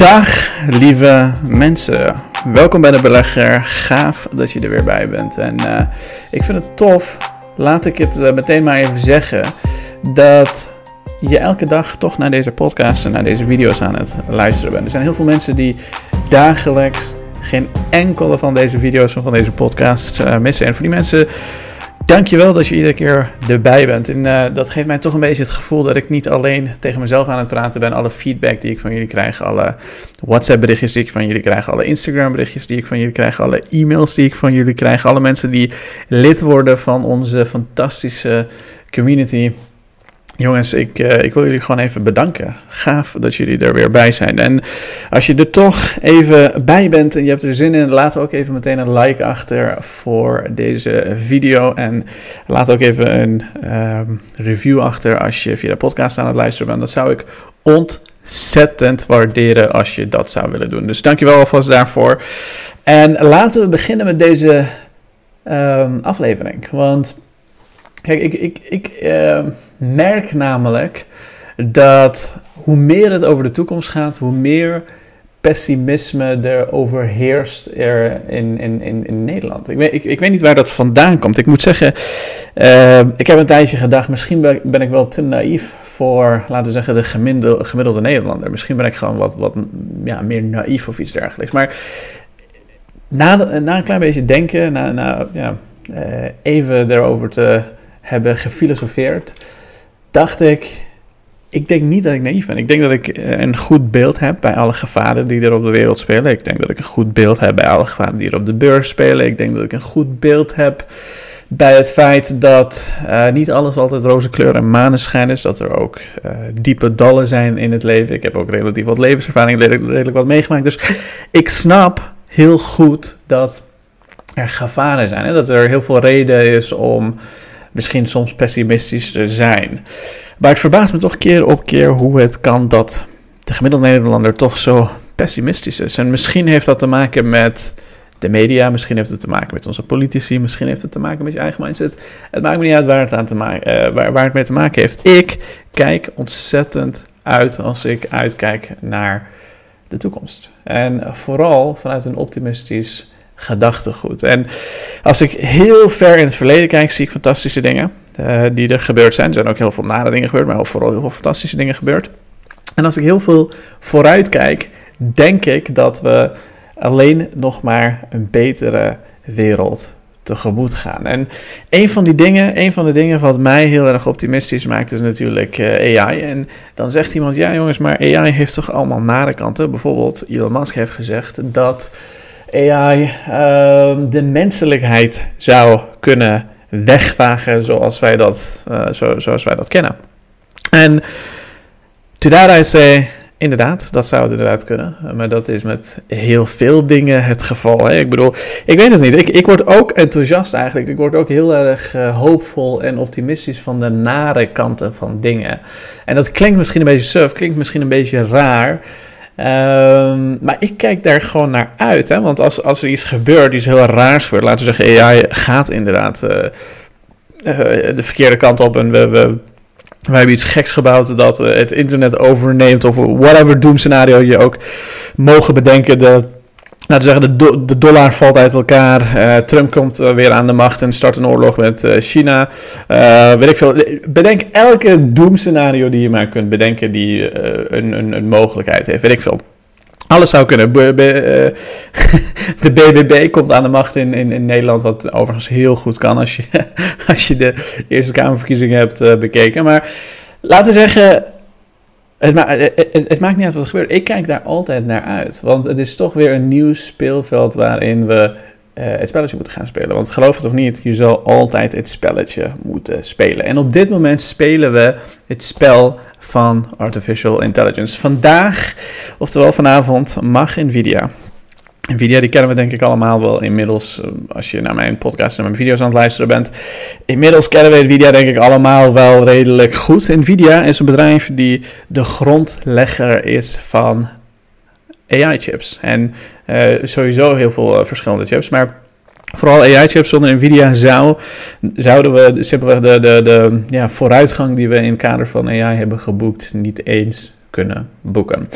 Dag lieve mensen, welkom bij de belegger. Gaaf dat je er weer bij bent. En uh, ik vind het tof, laat ik het uh, meteen maar even zeggen, dat je elke dag toch naar deze podcast en naar deze video's aan het luisteren bent. Er zijn heel veel mensen die dagelijks geen enkele van deze video's of van deze podcasts uh, missen. En voor die mensen Dankjewel dat je iedere keer erbij bent. En uh, dat geeft mij toch een beetje het gevoel dat ik niet alleen tegen mezelf aan het praten ben. Alle feedback die ik van jullie krijg, alle WhatsApp berichtjes die ik van jullie krijg, alle Instagram berichtjes die ik van jullie krijg, alle e-mails die ik van jullie krijg, alle mensen die lid worden van onze fantastische community. Jongens, ik, uh, ik wil jullie gewoon even bedanken. Gaaf dat jullie er weer bij zijn. En als je er toch even bij bent en je hebt er zin in, laat ook even meteen een like achter voor deze video. En laat ook even een um, review achter als je via de podcast aan het luisteren bent. Dat zou ik ontzettend waarderen als je dat zou willen doen. Dus dankjewel alvast daarvoor. En laten we beginnen met deze um, aflevering. Want Kijk, ik, ik, ik uh, merk namelijk dat hoe meer het over de toekomst gaat, hoe meer pessimisme er overheerst er in, in, in, Nederland. Ik weet, ik, ik weet niet waar dat vandaan komt. Ik moet zeggen, uh, ik heb een tijdje gedacht, misschien ben, ik wel te naïef voor, laten we zeggen, de gemiddelde, gemiddelde Nederlander. Misschien ben ik gewoon wat, wat ja, meer naïef of iets dergelijks. Maar na, na een klein beetje denken, na, na ja, uh, even erover te hebben gefilosofeerd, dacht ik, ik denk niet dat ik naïef ben. Ik denk dat ik eh, een goed beeld heb bij alle gevaren die er op de wereld spelen. Ik denk dat ik een goed beeld heb bij alle gevaren die er op de beurs spelen. Ik denk dat ik een goed beeld heb bij het feit dat uh, niet alles altijd roze kleur en maneschijn is. Dat er ook uh, diepe dallen zijn in het leven. Ik heb ook relatief wat levenservaring, redelijk, redelijk wat meegemaakt. Dus ik snap heel goed dat er gevaren zijn. Hè? Dat er heel veel reden is om misschien soms pessimistisch te zijn. Maar het verbaast me toch keer op keer hoe het kan dat de gemiddelde Nederlander toch zo pessimistisch is. En misschien heeft dat te maken met de media, misschien heeft het te maken met onze politici, misschien heeft het te maken met je eigen mindset. Het maakt me niet uit waar het, aan te maken, uh, waar, waar het mee te maken heeft. Ik kijk ontzettend uit als ik uitkijk naar de toekomst. En vooral vanuit een optimistisch gedachtegoed. En als ik heel ver in het verleden kijk, zie ik fantastische dingen uh, die er gebeurd zijn. Er zijn ook heel veel nare dingen gebeurd, maar vooral heel veel fantastische dingen gebeurd. En als ik heel veel vooruit kijk, denk ik dat we alleen nog maar een betere wereld tegemoet gaan. En een van die dingen, een van de dingen wat mij heel erg optimistisch maakt, is natuurlijk uh, AI. En dan zegt iemand, ja jongens, maar AI heeft toch allemaal nare kanten. Bijvoorbeeld Elon Musk heeft gezegd dat AI uh, de menselijkheid zou kunnen wegvagen zoals wij dat, uh, zo, zoals wij dat kennen. En to that I say, inderdaad, dat zou het inderdaad kunnen. Maar dat is met heel veel dingen het geval. Hè? Ik bedoel, ik weet het niet. Ik, ik word ook enthousiast eigenlijk. Ik word ook heel erg uh, hoopvol en optimistisch van de nare kanten van dingen. En dat klinkt misschien een beetje surf, klinkt misschien een beetje raar. Um, maar ik kijk daar gewoon naar uit. Hè? Want als, als er iets gebeurt, iets heel raars gebeurt, laten we zeggen, AI gaat inderdaad uh, uh, de verkeerde kant op en we, we, hebben iets geks gebouwd dat uh, het internet overneemt of whatever doemscenario je ook mogen bedenken. De, laten we zeggen, de, de dollar valt uit elkaar. Uh, Trump komt uh, weer aan de macht en start een oorlog met uh, China. weet ik veel. Bedenk elke doemscenario die je maar kunt bedenken die een, een, een mogelijkheid heeft. Weet ik veel. Alles zou kunnen. de BBB komt aan de macht in, in, in, Nederland, wat overigens heel goed kan als je, als je de Eerste Kamerverkiezingen hebt bekeken. Maar laten we zeggen, het, ma het, het, het, maakt niet uit wat er gebeurt. Ik kijk daar altijd naar uit. Want het is toch weer een nieuw speelveld waarin we het spelletje moeten gaan spelen. Want geloof het of niet, je zal altijd het spelletje moeten spelen. En op dit moment spelen we het spel van artificial intelligence. Vandaag, oftewel vanavond, mag Nvidia Nvidia, die kennen we denk ik allemaal wel inmiddels. Eh, als je naar mijn podcast en mijn video's aan het luisteren bent. Inmiddels kennen we Nvidia denk ik allemaal wel redelijk goed. Nvidia is een bedrijf die de grondlegger is van AI-chips. En uh, sowieso heel veel uh, verschillende chips. Maar vooral AI-chips zonder Nvidia zou, zouden we simpelweg de, de, de ja, vooruitgang die we in het kader van AI hebben geboekt niet eens kunnen boeken.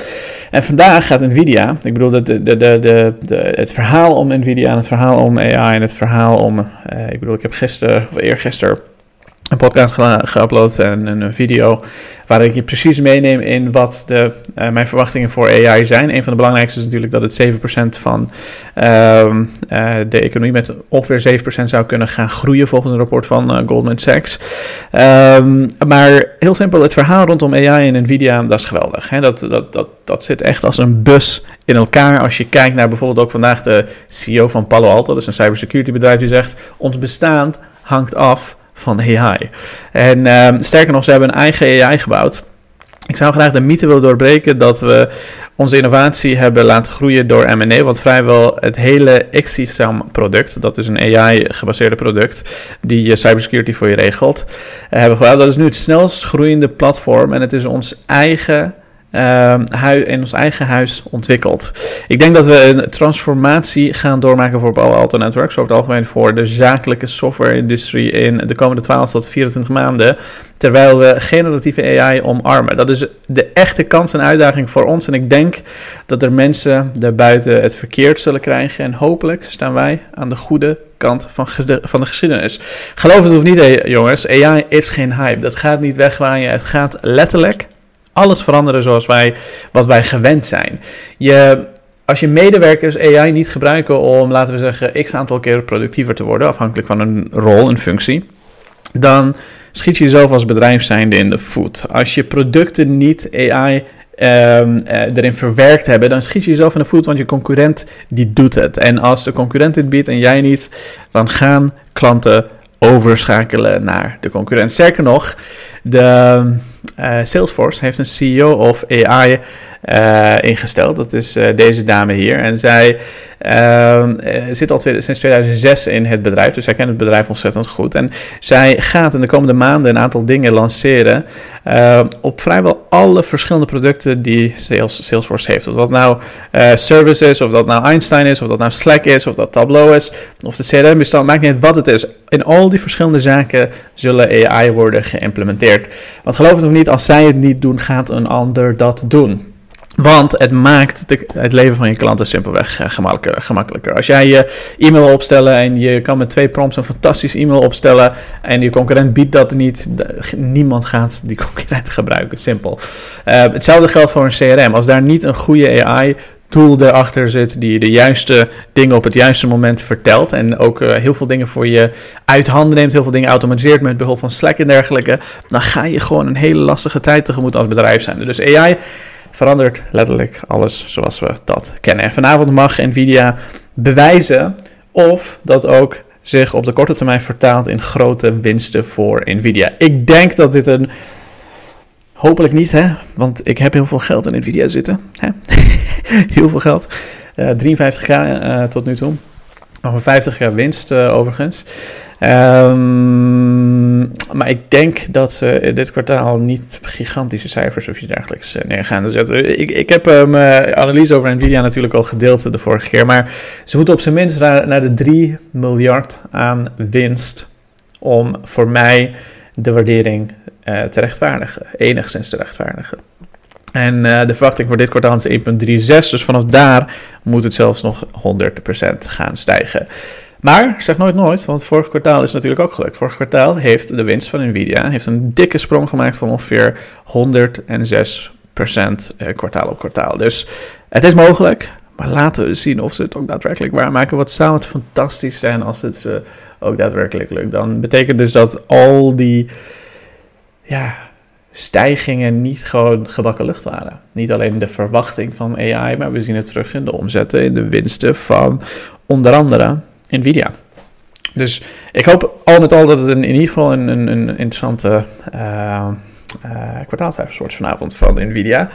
En vandaag gaat Nvidia, ik bedoel, de, de, de, het verhaal om Nvidia het verhaal om AI en het verhaal om, uh, ik bedoel, ik heb gisteren of eergisteren een podcast geüpload en een video waar ik je precies meeneem in wat de, uh, mijn verwachtingen voor AI zijn. Een van de belangrijkste is natuurlijk dat het 7% van uh, uh, de economie met ongeveer 7% zou kunnen gaan groeien volgens een rapport van Goldman Sachs. Um, maar heel simpel, het verhaal rondom AI en Nvidia, dat is geweldig. Hè? Dat, dat, dat, dat zit echt als een bus in elkaar. Als je kijkt naar bijvoorbeeld ook vandaag de CEO van Palo Alto, dat is een cybersecurity bedrijf, die zegt, ons bestaan hangt af van AI. En uh, sterker nog, ze hebben een eigen AI gebouwd. Ik zou graag de mythe willen doorbreken dat we onze innovatie hebben laten groeien door M&A, want vrijwel het hele XCSAM product, dat is een AI-gebaseerde product die je cybersecurity voor je regelt, uh, hebben gebouwd. Dat is nu het snelst groeiende platform en het is ons eigen in ons eigen huis ontwikkeld. Ik denk dat we een transformatie gaan doormaken voor Palo Alto Networks, over het algemeen voor de zakelijke software-industrie in de komende 12 tot 24 maanden, terwijl we generatieve AI omarmen. Dat is de echte kans en uitdaging voor ons en ik denk dat er mensen daarbuiten het verkeerd zullen krijgen en hopelijk staan wij aan de goede kant van, van de geschiedenis. Geloof het of niet, jongens, AI is geen hype. Dat gaat niet wegwaaien. Het gaat letterlijk alles veranderen zoals wij, wat wij gewend zijn. Je, als je medewerkers AI niet gebruiken om, laten we zeggen, x aantal keer productiever te worden, afhankelijk van een rol, een functie, dan schiet je jezelf als bedrijf zijnde in de voet. Als je producten niet AI Um, uh, erin verwerkt hebben, dan schiet je jezelf in de voet, want je concurrent die doet het. En als de concurrent dit biedt en jij niet, dan gaan klanten overschakelen naar de concurrent. Sterker nog, de Salesforce heeft een CEO of AI uh, ingesteld. Dat is uh, deze dame hier. En zij ehm, zit al sinds 2006 in het bedrijf, dus zij kent het bedrijf ontzettend goed. En zij gaat in de komende maanden een aantal dingen lanceren op vrijwel alle verschillende producten die Sales, Salesforce heeft. Of dat nou Service is, of dat nou Einstein is, of dat nou Slack is, of dat Tableau is, of de CRM-bestand, maakt niet uit wat het is. In al die verschillende zaken zullen AI worden geïmplementeerd. Want geloof het of niet, als zij het niet doen, gaat een ander dat doen. Want het maakt het leven van je klanten simpelweg uh, gemakkelijker. Als jij je e-mail opstellen en je kan met twee prompts een fantastisch e-mail opstellen en je concurrent biedt dat niet, niemand gaat die concurrent gebruiken. Simpel. Uh, hetzelfde geldt voor een CRM. Als daar niet een goede AI tool erachter zit die de juiste dingen op het juiste moment vertelt en ook uh, heel veel dingen voor je uit handen neemt, heel veel dingen automatiseert met behulp van Slack en dergelijke, dan ga je gewoon een hele lastige tijd tegemoet als bedrijf zijn. Dus AI verandert letterlijk alles zoals we dat kennen. En vanavond mag Nvidia bewijzen of dat ook zich op de korte termijn vertaalt in grote winsten voor Nvidia. Ik denk dat dit een. Hopelijk niet, hè? Want ik heb heel veel geld in Nvidia zitten. Hè? heel veel geld. Uh, eh, 53k uh, eh, tot nu toe. Nog een 50k winst uh, overigens. Um, maar ik denk dat ze dit kwartaal niet gigantische cijfers of iets dergelijks neer gaan zetten. Ik, ik heb mijn uh, analyse over Nvidia natuurlijk al gedeeld de vorige keer. Maar ze moeten op zijn minst naar, naar de 3 miljard aan winst om voor mij de waardering uh, te rechtvaardigen. Enigszins te rechtvaardigen. En uh, de verwachting voor dit kwartaal is 1,36. Dus vanaf daar moet het zelfs nog 100% gaan stijgen. Maar zeg nooit nooit, want vorig kwartaal is natuurlijk ook gelukt. Vorig kwartaal heeft de winst van Nvidia heeft een dikke sprong gemaakt van ongeveer 106% eh, kwartaal op kwartaal. Dus het is mogelijk, maar laten we zien of ze het ook daadwerkelijk waarmaken. Wat zou het fantastisch zijn als het uh, ook daadwerkelijk lukt. Dan betekent dus dat al die ja, stijgingen niet gewoon gebakken lucht waren. Niet alleen de verwachting van AI, maar we zien het terug in de omzetten, in de winsten van onder andere Nvidia. Dus ik hoop al met al dat het in ieder geval een, een, interessante uh, uh, vanavond van Nvidia.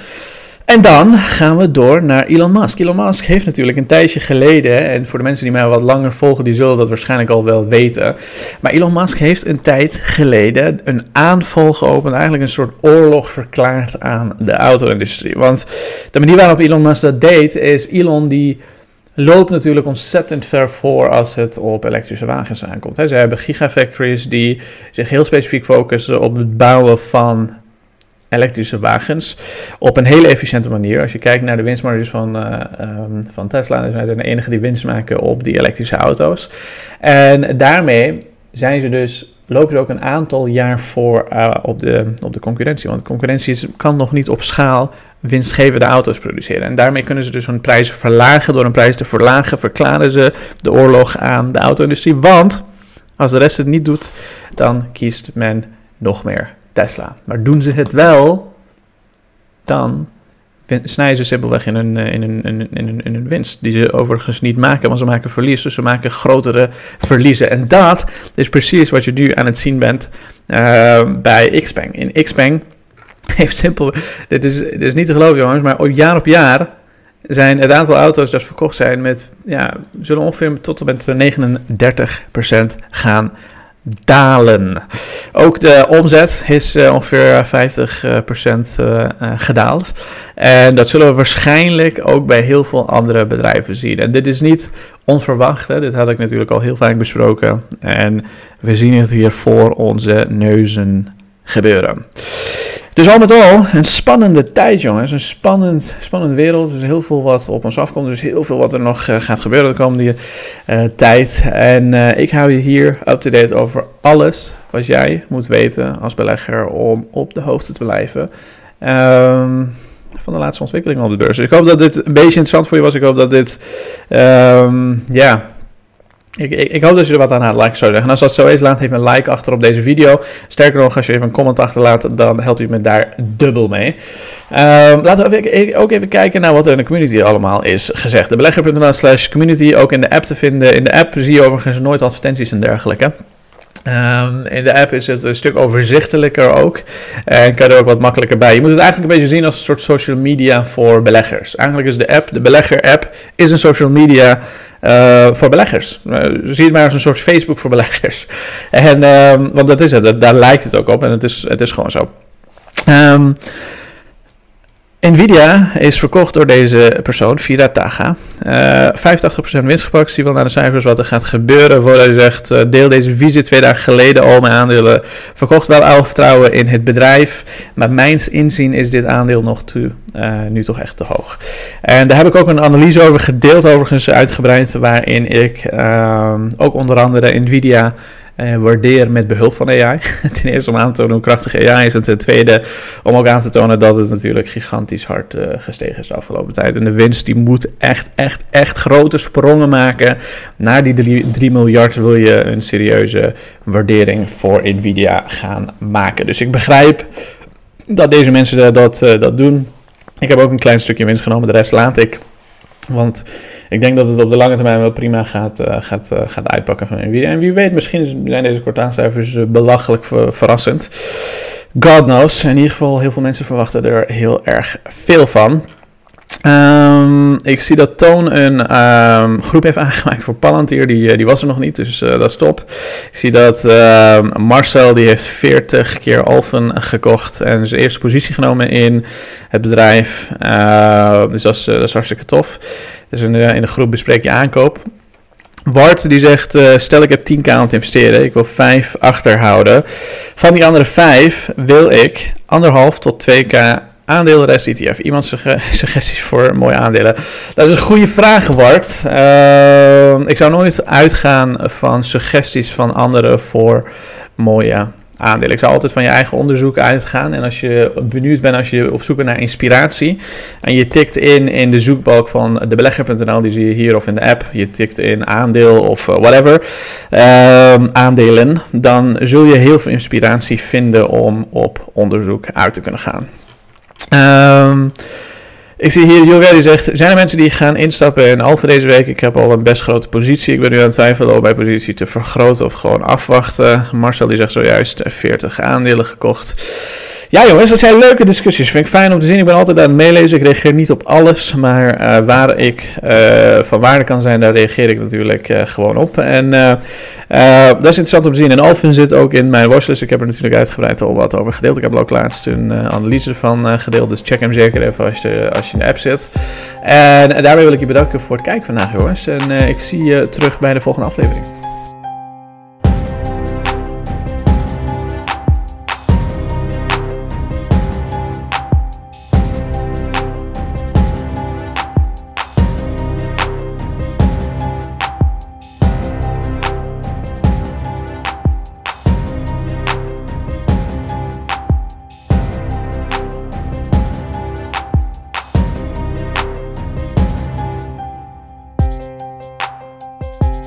En dan gaan we door naar Elon Musk. Elon Musk heeft natuurlijk een tijdje geleden, en voor de mensen die mij wat langer volgen, die zullen dat waarschijnlijk al wel weten. Maar Elon Musk heeft een tijd geleden een aanval geopend, eigenlijk een soort oorlog verklaard aan de auto-industrie. Want de manier waarop Elon Musk dat deed, is Elon die loopt natuurlijk ontzettend ver voor als het op elektrische wagens aankomt. Ze hebben gigafactories die zich heel specifiek focussen op het bouwen van elektrische wagens op een hele efficiënte manier. Als je kijkt naar de winstmarges van, uh, um, van Tesla, zijn ze de enige die winst maken op die elektrische auto's. En daarmee zijn ze dus lopen ze ook een aantal jaar voor uh, op, de, op de concurrentie. Want concurrentie kan nog niet op schaal winstgevende auto's produceren. En daarmee kunnen ze dus hun prijzen verlagen. Door een prijs te verlagen verklaren ze de oorlog aan de auto-industrie. Want als de rest het niet doet, dan kiest men nog meer Tesla. Maar doen ze het wel, dan snijden ze simpelweg in hun, in, hun, in, in hun winst. Die ze overigens niet maken, want ze maken verlies. Dus ze maken grotere verliezen. En dat is precies wat je nu aan het zien bent uh, bij Xpeng. In Xpeng heeft simpel. Dit is, dit is niet te geloven, jongens, maar jaar op jaar zijn het aantal auto's dat verkocht zijn met, ja, zullen ongeveer tot en met 39% gaan dalen. Ook de omzet is uh, ongeveer 50% uh, gedaald. En dat zullen we waarschijnlijk ook bij heel veel andere bedrijven zien. En dit is niet onverwacht, hè? dit had ik natuurlijk al heel vaak besproken. En we zien het hier voor onze neuzen gebeuren. Dus al met al een spannende tijd, jongens. Een spannend, spannende wereld. Er is heel veel wat op ons afkomt. Er is heel veel wat er nog uh, gaat gebeuren de komende uh, tijd. En uh, ik hou je hier up-to-date over alles wat jij moet weten als belegger om op de hoogte te blijven. Um, van de laatste ontwikkelingen op de beurs. Dus ik hoop dat dit een beetje interessant voor je was. Ik hoop dat dit, um, ja ik, ik, hoop dat je er wat aan had, laat ik zo zeggen. En als dat zo is, laat even een like achter op deze video. Sterker nog, als je even een comment achterlaat, dan helpt u me daar dubbel mee. Uh, laten we ook even kijken naar wat er in de community allemaal is gezegd. De belegger.nl slash community, ook in de app te vinden. In de app zie je overigens nooit advertenties en dergelijke. Um, in de app is het een stuk overzichtelijker ook. En kan je er ook wat makkelijker bij. Je moet het eigenlijk een beetje zien als een soort social media voor beleggers. Eigenlijk is de app, de belegger-app, is een social media uh, voor beleggers. Uh, zie het maar als een soort Facebook voor beleggers. En, um, want dat is het, daar lijkt het ook op en het is, het is gewoon zo. Um, Nvidia is verkocht door deze persoon, Vira Taga. Uh, 85% winst gepakt. Zie wel naar de cijfers wat er gaat gebeuren. Voordat hij zegt, uh, deel deze visie twee dagen geleden al mijn aandelen. Verkocht wel al vertrouwen in het bedrijf. Maar mijns inzien is dit aandeel nog te, uh, nu toch echt te hoog. En daar heb ik ook een analyse over gedeeld, overigens uitgebreid. Waarin ik ehm, ook onder andere Nvidia uh, waardeer met behulp van AI. ten eerste om aan te tonen hoe krachtig AI is. En ten tweede om ook aan te tonen dat het natuurlijk gigantisch hard uh, gestegen is de afgelopen tijd. En de winst die moet echt, echt, echt grote sprongen maken. Naar die 3, miljard wil je een serieuze waardering voor Nvidia gaan maken. Dus ik begrijp dat deze mensen dat, uh, dat doen. Ik heb ook een klein stukje winst genomen, de rest laat ik. Want ik denk dat het op de lange termijn wel prima gaat, uh, gaat, uh, gaat uitpakken van Nvidia. En wie weet, misschien zijn deze kwartaalcijfers uh, belachelijk ver verrassend. God knows. In ieder geval, heel veel mensen verwachten er heel erg veel van. Um, ik zie dat Toon een um, groep heeft aangemaakt voor Palantir. Die, die was er nog niet, dus uh, dat is top. Ik zie dat uh, Marcel die heeft 40 keer Alphen gekocht en zijn eerste positie genomen in het bedrijf. Dus dat is, dat is hartstikke tof. Dus in de, in de groep bespreek je aankoop. Wart die zegt, stel ik heb 10k om te investeren, ik wil 5 achterhouden. Van die andere 5 wil ik anderhalf tot 2k Aandelenrest ETF. Iemand suggesties voor mooie aandelen? Dat is een goede vraag, Wart. Uh, ik zou nooit uitgaan van suggesties van anderen voor mooie aandelen. Ik zou altijd van je eigen onderzoek uitgaan. En als je benieuwd bent, als je op zoek bent naar inspiratie. En je tikt in in de zoekbalk van de belegger.nl, die zie je hier of in de app. Je tikt in aandeel of uh, whatever. Uh, aandelen. Dan zul je heel veel inspiratie vinden om op onderzoek uit te kunnen gaan. Um, ik zie hier, Julia die zegt, zijn er mensen die gaan instappen in Alfa deze week? Ik heb al een best grote positie. Ik ben nu aan het twijfelen om mijn positie te vergroten of gewoon afwachten. Marcel die zegt zojuist 40 aandelen gekocht. Ja jongens, dat zijn leuke discussies. Vind ik fijn om te zien. Ik ben altijd aan het meelezen. Ik reageer niet op alles. Maar uh, waar ik uh, van waarde kan zijn, daar reageer ik natuurlijk uh, gewoon op. En dat is interessant om te zien. En Alvin zit ook in mijn watchlist. Ik heb er natuurlijk uitgebreid al wat over gedeeld. Ik heb er ook laatst een analyse van gedeeld. Dus check hem zeker even als je, als je in de app zit. En daarmee wil ik je bedanken voor het kijken vandaag jongens. En ik zie je terug bij de volgende aflevering.